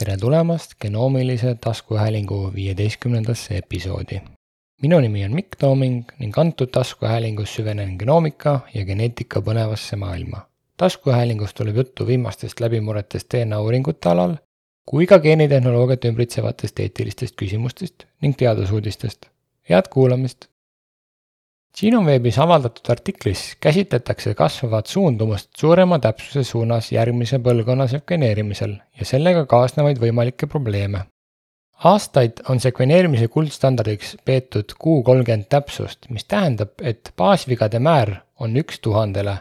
tere tulemast genoomilise taskuhäälingu viieteistkümnendasse episoodi. minu nimi on Mikk Tooming ning antud taskuhäälingus süvenen genoomika ja geneetika põnevasse maailma. taskuhäälingus tuleb juttu viimastest läbimurretest DNA uuringute alal kui ka geenitehnoloogiat ümbritsevatest eetilistest küsimustest ning teadusuudistest. head kuulamist! Genoveebis avaldatud artiklis käsitletakse kasvavat suundumust suurema täpsuse suunas järgmise põlvkonna sekveneerimisel ja sellega kaasnevaid võimalikke probleeme. aastaid on sekveneerimise kuldstandardiks peetud Q kolmkümmend täpsust, mis tähendab, et baasvigade määr on üks tuhandele,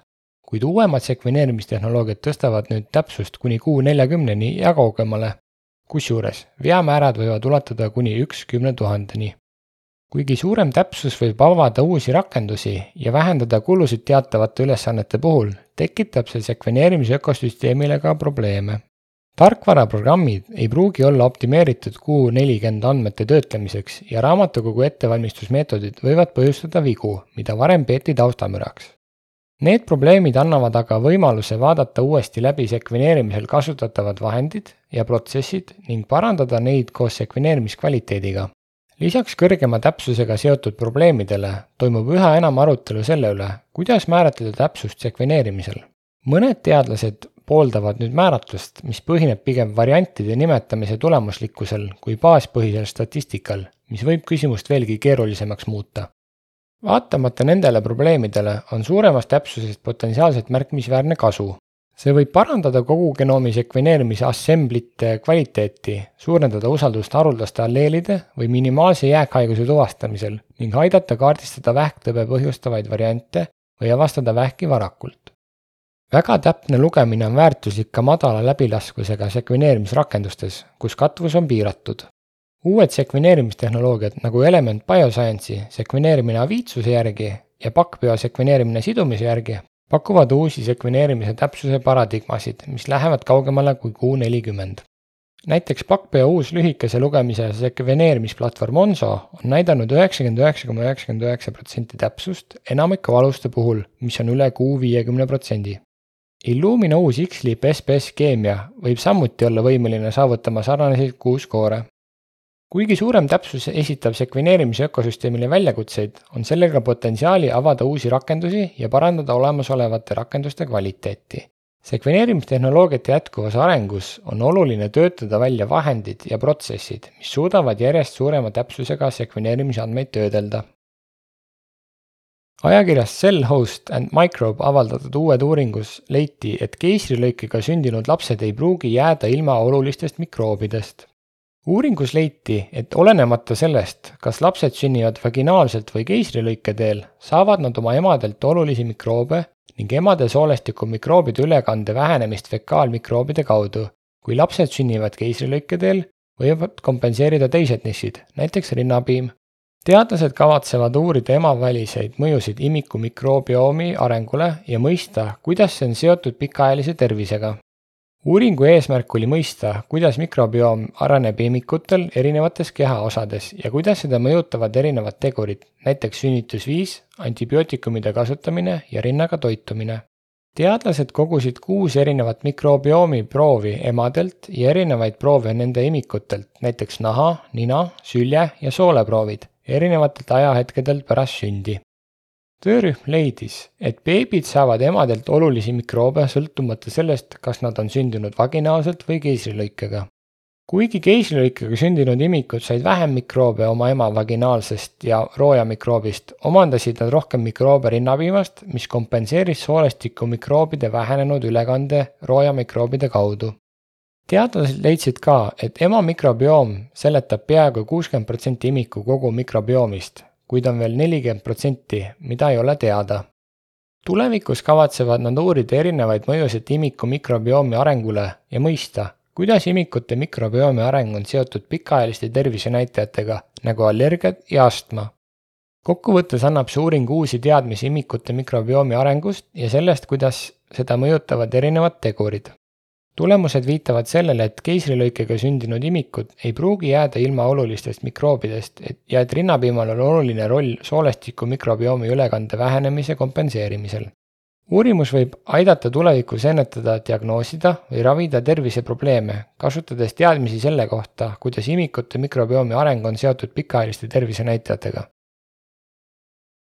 kuid uuemad sekveneerimistehnoloogiad tõstavad nüüd täpsust kuni Q neljakümneni ja kaugemale. kusjuures veamäärad võivad ulatuda kuni üks kümne tuhandeni kuigi suurem täpsus võib avada uusi rakendusi ja vähendada kulusid teatavate ülesannete puhul, tekitab see sekveneerimise ökosüsteemile ka probleeme. tarkvaraprogrammid ei pruugi olla optimeeritud Q40 andmete töötlemiseks ja raamatukogu ettevalmistusmeetodid võivad põhjustada vigu, mida varem peeti taustamüraks. Need probleemid annavad aga võimaluse vaadata uuesti läbi sekveneerimisel kasutatavad vahendid ja protsessid ning parandada neid koos sekveneerimiskvaliteediga lisaks kõrgema täpsusega seotud probleemidele toimub üha enam arutelu selle üle, kuidas määratleda täpsust sekveneerimisel. mõned teadlased pooldavad nüüd määratlust, mis põhineb pigem variantide nimetamise tulemuslikkusel kui baaspõhisel statistikal, mis võib küsimust veelgi keerulisemaks muuta. vaatamata nendele probleemidele on suuremast täpsusest potentsiaalselt märkimisväärne kasu, see võib parandada kogu genoomi sekveneerimise assemblite kvaliteeti, suurendada usaldust haruldaste alleelide või minimaalse jääkhaiguse tuvastamisel ning aidata kaardistada vähktõbe põhjustavaid variante või avastada vähki varakult. väga täpne lugemine on väärtuslik ka madala läbilaskusega sekveneerimisrakendustes, kus katvus on piiratud. uued sekveneerimistehnoloogiad nagu Element Bioscience'i sekveneerimine aviitsuse järgi ja pakkpeo sekveneerimine sidumise järgi pakuvad uusi sekveneerimise täpsuse paradigmasid, mis lähevad kaugemale kui Q nelikümmend. näiteks Pakkpeo uus lühikese lugemise sekveneerimisplatvorm Onso on näidanud üheksakümmend üheksa koma üheksakümmend üheksa protsenti täpsust enamike valuste puhul, mis on üle Q viiekümne protsendi. Illumina uus X-Leap SBS keemia võib samuti olla võimeline saavutama sarnaseid Q-skoore kuigi suurem täpsus esitab sekveneerimise ökosüsteemile väljakutseid, on sellega potentsiaali avada uusi rakendusi ja parandada olemasolevate rakenduste kvaliteeti. sekveneerimistehnoloogiate jätkuvas arengus on oluline töötada välja vahendid ja protsessid, mis suudavad järjest suurema täpsusega sekveneerimisandmeid töödelda. ajakirjas Cell Host and Microbe avaldatud uued uuringus leiti, et keisrilõikega sündinud lapsed ei pruugi jääda ilma olulistest mikroobidest uuringus leiti, et olenemata sellest, kas lapsed sünnivad vaginaalselt või keisrilõike teel, saavad nad oma emadelt olulisi mikroobe ning emade soolestiku mikroobide ülekande vähenemist fekaalmikroobide kaudu. kui lapsed sünnivad keisrilõike teel, võivad kompenseerida teised nišid, näiteks rinnapiim. teadlased kavatsevad uurida emaväliseid mõjusid imiku mikroobioomi arengule ja mõista, kuidas see on seotud pikaajalise tervisega uuringu eesmärk oli mõista, kuidas mikrobioom areneb imikutel erinevates kehaosades ja kuidas seda mõjutavad erinevad tegurid, näiteks sünnitusviis, antibiootikumide kasutamine ja rinnaga toitumine. teadlased kogusid kuus erinevat mikroobioomi proovi emadelt ja erinevaid proove nende imikutelt, näiteks naha, nina, sülje ja sooleproovid, erinevatelt ajahetkedelt pärast sündi töörühm leidis, et beebid saavad emadelt olulisi mikroobe sõltumata sellest, kas nad on sündinud vaginaalselt või keisrilõikega. kuigi keisrilõikega sündinud imikud said vähem mikroobe oma ema vaginaalsest ja roojamikroobist, omandasid nad rohkem mikroobe rinnapiimast, mis kompenseeris soolestiku mikroobide vähenenud ülekande roojamikroobide kaudu teadlased leidsid ka, et ema mikrobioom seletab peaaegu kuuskümmend protsenti imiku kogu mikrobioomist kuid on veel nelikümmend protsenti, mida ei ole teada. tulevikus kavatsevad nad uurida erinevaid mõjusid imiku mikrobiomi arengule ja mõista, kuidas imikute mikrobiomi areng on seotud pikaajaliste tervisenäitajatega nagu allergiad ja astma. kokkuvõttes annab see uuring uusi teadmisi imikute mikrobiomi arengust ja sellest, kuidas seda mõjutavad erinevad tegurid tulemused viitavad sellele, et keisrilõikega sündinud imikud ei pruugi jääda ilma olulistest mikroobidest et, ja et rinnapiimal on oluline roll soolestiku mikrobiomi ülekande vähenemise kompenseerimisel. uurimus võib aidata tulevikus ennetada, diagnoosida või ravida terviseprobleeme, kasutades teadmisi selle kohta, kuidas imikute mikrobiomi areng on seotud pikaajaliste tervisenäitajatega.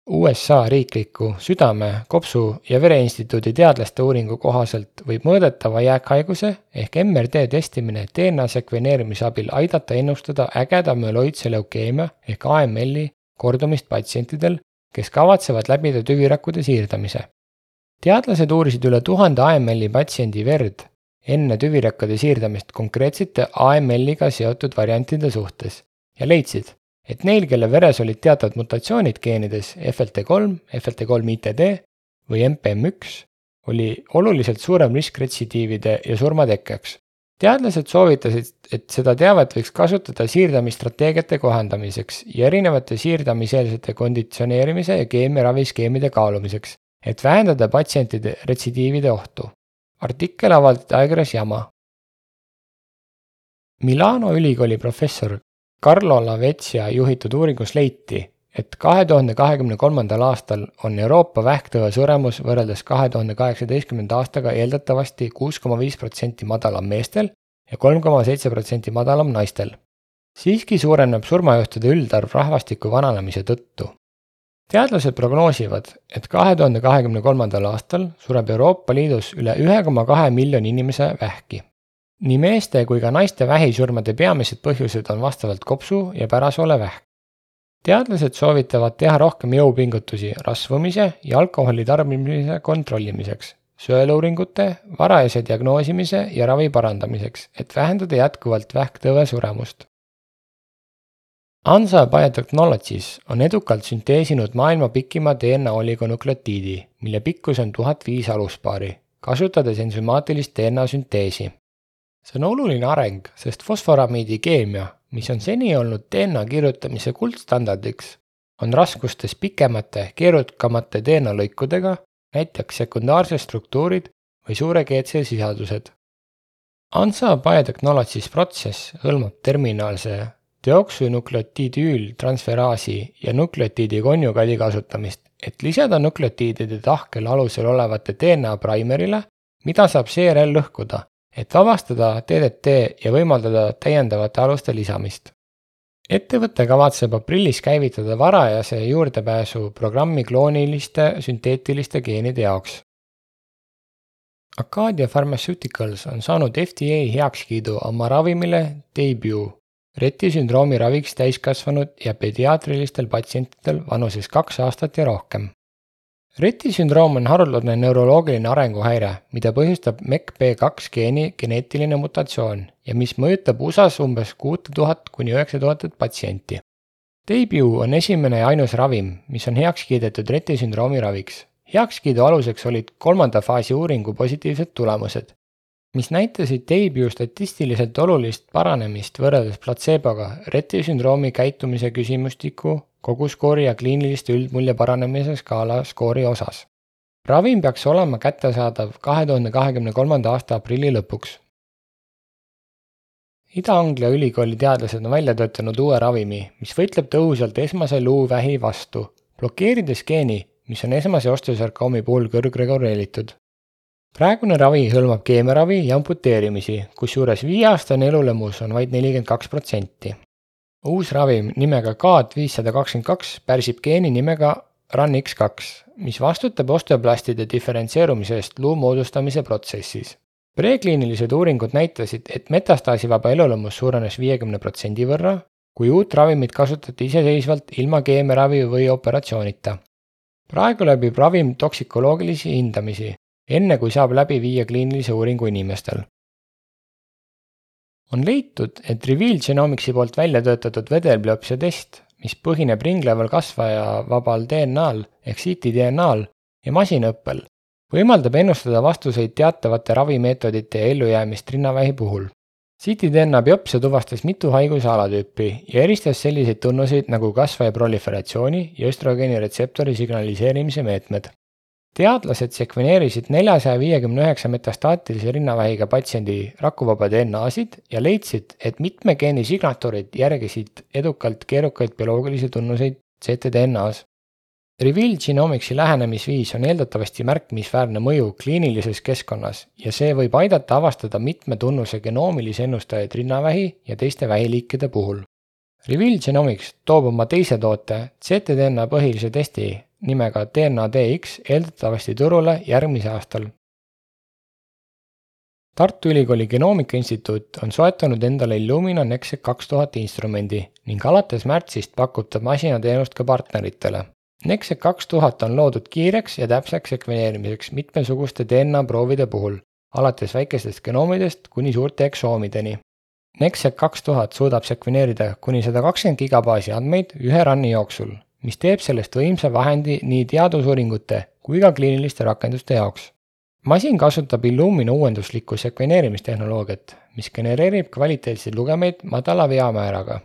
USA riikliku südame, kopsu ja vereinstituudi teadlaste uuringu kohaselt võib mõõdetava jääkhaiguse ehk MRD testimine DNA sekveneerimise abil aidata ennustada ägeda müeloidse leukeemia ehk AML-i kordumist patsientidel, kes kavatsevad läbida tüvirakkude siirdamise. teadlased uurisid üle tuhande AML-i patsiendi verd enne tüvirakkude siirdamist konkreetsete AML-iga seotud variantide suhtes ja leidsid, et neil, kelle veres olid teatavad mutatsioonid geenides FLT3, FLT3-ITD või MPM1, oli oluliselt suurem risk retsidiivide ja surmatekkeks. teadlased soovitasid, et seda teavet võiks kasutada siirdamisstrateegiate kohandamiseks ja erinevate siirdamiseelsete konditsioneerimise ja keemiaraviskeemide kaalumiseks, et vähendada patsientide retsidiivide ohtu. artikkel avaldati ajakirjas Jama. Milano ülikooli professor Carlo Lavezia juhitud uuringus leiti, et kahe tuhande kahekümne kolmandal aastal on Euroopa vähktõve suremus võrreldes kahe tuhande kaheksateistkümnenda aastaga eeldatavasti kuus koma viis protsenti madalam meestel ja kolm koma seitse protsenti madalam naistel. siiski suureneb surmajuhtude üldarv rahvastiku vananemise tõttu. teadlased prognoosivad, et kahe tuhande kahekümne kolmandal aastal sureb Euroopa Liidus üle ühe koma kahe miljoni inimese vähki nii meeste kui ka naiste vähisurmade peamised põhjused on vastavalt kopsu ja pärasoole vähk. teadlased soovitavad teha rohkem jõupingutusi rasvumise ja alkoholi tarbimise kontrollimiseks, sõeluuringute, varajase diagnoosimise ja ravi parandamiseks, et vähendada jätkuvalt vähktõve suremust. Ansa Biotechnologies on edukalt sünteesinud maailma pikima DNA oligonukleotiidi, mille pikkus on tuhat viis aluspaari, kasutades ensümaatilist DNA sünteesi see on oluline areng, sest fosforamiidi keemia, mis on seni olnud DNA kirjutamise kuldstandardiks, on raskustes pikemate, keerukamate DNA lõikudega, näiteks sekundaarsed struktuurid või suure GC sisaldused. ANSA Biotechnologies protsess hõlmab terminaalse deoksünukleotiidüültransferaasi ja nukleotiidi konjugaadi kasutamist, et lisada nukleotiidide tahkel alusel olevate DNA primerile, mida saab seejärel lõhkuda et vabastada DDT ja võimaldada täiendavate aluste lisamist. ettevõte kavatseb aprillis käivitada varajase juurdepääsu programmi klooniliste sünteetiliste geenide jaoks. Acadia Pharmaceuticals on saanud FDA heakskiidu oma ravimile Debut Reti sündroomi raviks täiskasvanud ja pediaatrilistel patsientidel vanuses kaks aastat ja rohkem. Reti sündroom on haruldane neuroloogiline arenguhäire, mida põhjustab MECP2 geeni geneetiline mutatsioon ja mis mõjutab USA-s umbes kuute tuhat kuni üheksa tuhandet patsienti. Debut on esimene ja ainus ravim, mis on heaks kiidetud Reti sündroomi raviks. heakskiidu aluseks olid kolmanda faasi uuringu positiivsed tulemused, mis näitasid Debut statistiliselt olulist paranemist võrreldes platseeboga Reti sündroomi käitumise küsimustiku koguskoori ja kliiniliste üldmulje paranemise skaala skoori osas. ravim peaks olema kättesaadav kahe tuhande kahekümne kolmanda aasta aprilli lõpuks. Ida-Anglia ülikooli teadlased on välja töötanud uue ravimi, mis võitleb tõhusalt esmase luuvähi vastu, blokeerides geeni, mis on esmase osteosarkoomi puhul kõrgreguleeritud. praegune ravi hõlmab keemiaravi ja amputeerimisi, kusjuures viieaastane elulemus on vaid nelikümmend kaks protsenti uus ravim nimega CAD viissada kakskümmend kaks pärsib geeni nimega RUNX2, mis vastutab osteoblastide diferentseerumise eest luu moodustamise protsessis. prekliinilised uuringud näitasid, et metastaasivaba elulemus suurenes viiekümne protsendi võrra, kui uut ravimit kasutati iseseisvalt ilma keemiaravi või operatsioonita. praegu läbib ravim toksikoloogilisi hindamisi, enne kui saab läbi viia kliinilise uuringu inimestel on leitud, et Reveal Genomicsi poolt välja töötatud vedelbiopsia test, mis põhineb ringleval kasvajavabal DNA-l ehk ctDNA-l ja masinõppel, võimaldab ennustada vastuseid teatavate ravimeetodite ja ellujäämist rinnavähi puhul. ctDNA biopsia tuvastas mitu haiguse alatüüpi ja eristas selliseid tunnuseid nagu kasvaja proliferatsiooni ja östrogeeni retseptori signaliseerimise meetmed teadlased sekveneerisid neljasaja viiekümne üheksa metastaatilise rinnavähiga patsiendi rakuvaba DNA-sid ja leidsid, et mitme geeni signatuurid järgisid edukalt keerukaid bioloogilisi tunnuseid ctDNA-s. Reveal Genomicsi lähenemisviis on eeldatavasti märkimisväärne mõju kliinilises keskkonnas ja see võib aidata avastada mitme tunnuse genoomilisi ennustajaid rinnavähi ja teiste vähiliikide puhul. Reveal Genomics toob oma teise toote, ctDNA põhilise testi nimega DNA DX eeldatavasti turule järgmisel aastal. Tartu Ülikooli Genoomika Instituut on soetanud endale Illumina Nexec kaks tuhat instrumendi ning alates märtsist pakub ta masinateenust ka partneritele. Nexec kaks tuhat on loodud kiireks ja täpseks sekveneerimiseks mitmesuguste DNA proovide puhul, alates väikestest genoomidest kuni suurte eksoomideni. Nexec kaks tuhat suudab sekveneerida kuni sada kakskümmend gigabaasi andmeid ühe run'i jooksul, mis teeb sellest võimsa vahendi nii teadusuuringute kui ka kliiniliste rakenduste jaoks masin kasutab Illumina uuenduslikku sekveneerimistehnoloogiat, mis genereerib kvaliteetseid lugemeid madala veamääraga.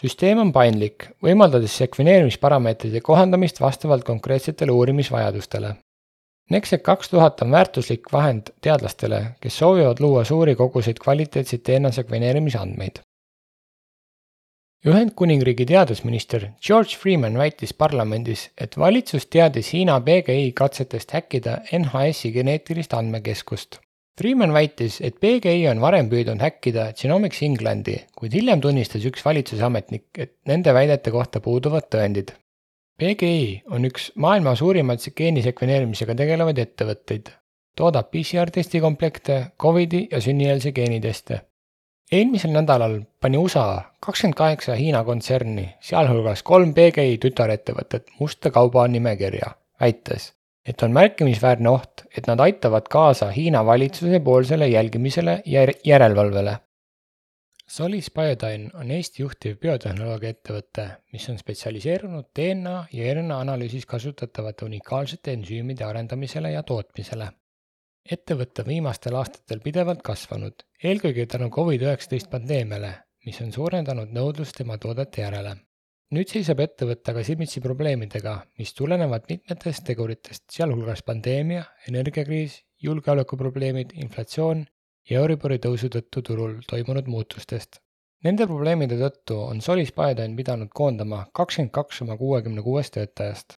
süsteem on paindlik, võimaldades sekveneerimisparameetrite kohandamist vastavalt konkreetsetele uurimisvajadustele. Nexec kaks tuhat on väärtuslik vahend teadlastele, kes soovivad luua suuri koguseid kvaliteetseid DNA sekveneerimisandmeid. Ühendkuningriigi teadusminister George Freeman väitis parlamendis, et valitsus teadis Hiina PGI katsetest häkkida NHS-i geneetilist andmekeskust. Freeman väitis, et PGI on varem püüdnud häkkida Genomics Englandi, kuid hiljem tunnistas üks valitsuse ametnik, et nende väidete kohta puuduvad tõendid. PGI on üks maailma suurimaid geenisekveneerimisega tegelevaid ettevõtteid, toodab PCR-testi komplekte, Covidi ja sünnieelse geeniteste eelmisel nädalal pani USA kakskümmend kaheksa Hiina kontserni, sealhulgas kolm PGI tütarettevõtet musta kaubanimekirja, väites, et on märkimisväärne oht, et nad aitavad kaasa Hiina valitsuse poolsele jälgimisele ja järelevalvele. Solis Biodyne on Eesti juhtiv biotehnoloogia ettevõte, mis on spetsialiseerunud DNA ja RNA analüüsis kasutatavate unikaalsete ensüümide arendamisele ja tootmisele ettevõte on viimastel aastatel pidevalt kasvanud, eelkõige tänu Covid-19 pandeemiale, mis on suurendanud nõudlust tema toodete järele. nüüd seisab ettevõte aga silmitsi probleemidega, mis tulenevad mitmetest teguritest, sealhulgas pandeemia, energiakriis, julgeolekuprobleemid, inflatsioon ja Euribori tõusu tõttu turul toimunud muutustest. Nende probleemide tõttu on Solis Biodyne pidanud koondama kakskümmend kaks oma kuuekümne kuuest töötajast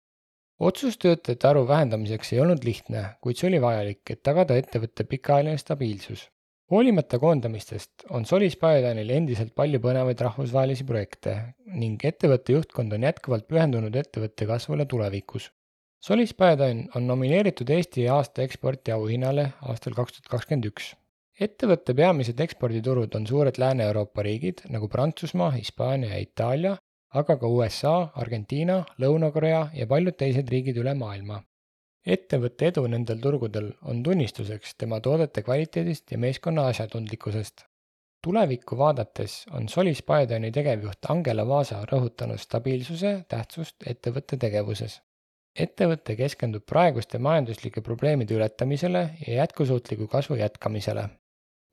otsus töötajate arvu vähendamiseks ei olnud lihtne, kuid see oli vajalik, et tagada ettevõtte pikaajaline stabiilsus. hoolimata koondamistest on Solis Biodyne'il endiselt palju põnevaid rahvusvahelisi projekte ning ettevõtte juhtkond on jätkuvalt pühendunud ettevõtte kasvule tulevikus. Solis Biodyne on nomineeritud Eesti aasta eksporti auhinnale aastal kaks tuhat kakskümmend üks. ettevõtte peamised eksporditurud on suured Lääne-Euroopa riigid nagu Prantsusmaa, Hispaania ja Itaalia aga ka USA, Argentiina, Lõuna-Korea ja paljud teised riigid üle maailma. ettevõtte edu nendel turgudel on tunnistuseks tema toodete kvaliteedist ja meeskonna asjatundlikkusest. tulevikku vaadates on Solis Biodyne'i tegevjuht Angela Vaasa rõhutanud stabiilsuse tähtsust ettevõtte tegevuses. ettevõte keskendub praeguste majanduslike probleemide ületamisele ja jätkusuutliku kasvu jätkamisele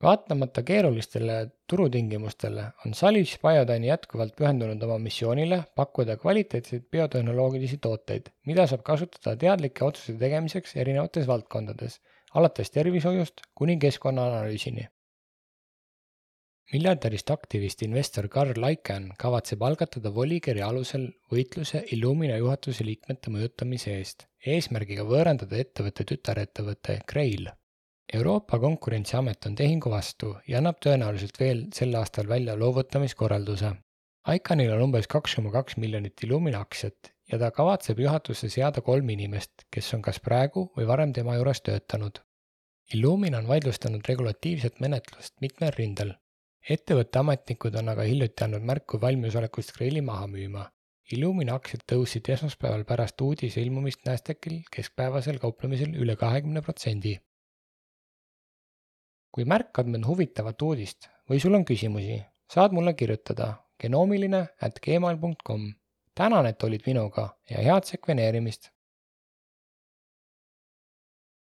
vaatamata keerulistele turutingimustele on Salish Biodyne jätkuvalt pühendunud oma missioonile pakkuda kvaliteetseid biotehnoloogilisi tooteid, mida saab kasutada teadlike otsuste tegemiseks erinevates valdkondades, alates tervishoiust kuni keskkonnaanalüüsini. miljardärist aktivist investor Carl Icahn kavatseb algatada volikirja alusel võitluse Illumina juhatuse liikmete mõjutamise eest, eesmärgiga võõrandada ettevõtte tütarettevõte Grail Euroopa Konkurentsiamet on tehingu vastu ja annab tõenäoliselt veel sel aastal välja loovutamiskorralduse. ICANNil on umbes kaks koma kaks miljonit Illumina aktsiat ja ta kavatseb juhatusse seada kolm inimest, kes on kas praegu või varem tema juures töötanud. Illumina on vaidlustanud regulatiivset menetlust mitmel rindel. ettevõtte ametnikud on aga hiljuti andnud märku valmisolekust Graili maha müüma. Illumina aktsiad tõusid esmaspäeval pärast uudise ilmumist Nasdaqil keskpäevasel kauplemisel üle kahekümne protsendi kui märkad mõnd huvitavat uudist või sul on küsimusi, saad mulle kirjutada genoomiline at gmail.com. tänan, et olid minuga ja head sekveneerimist!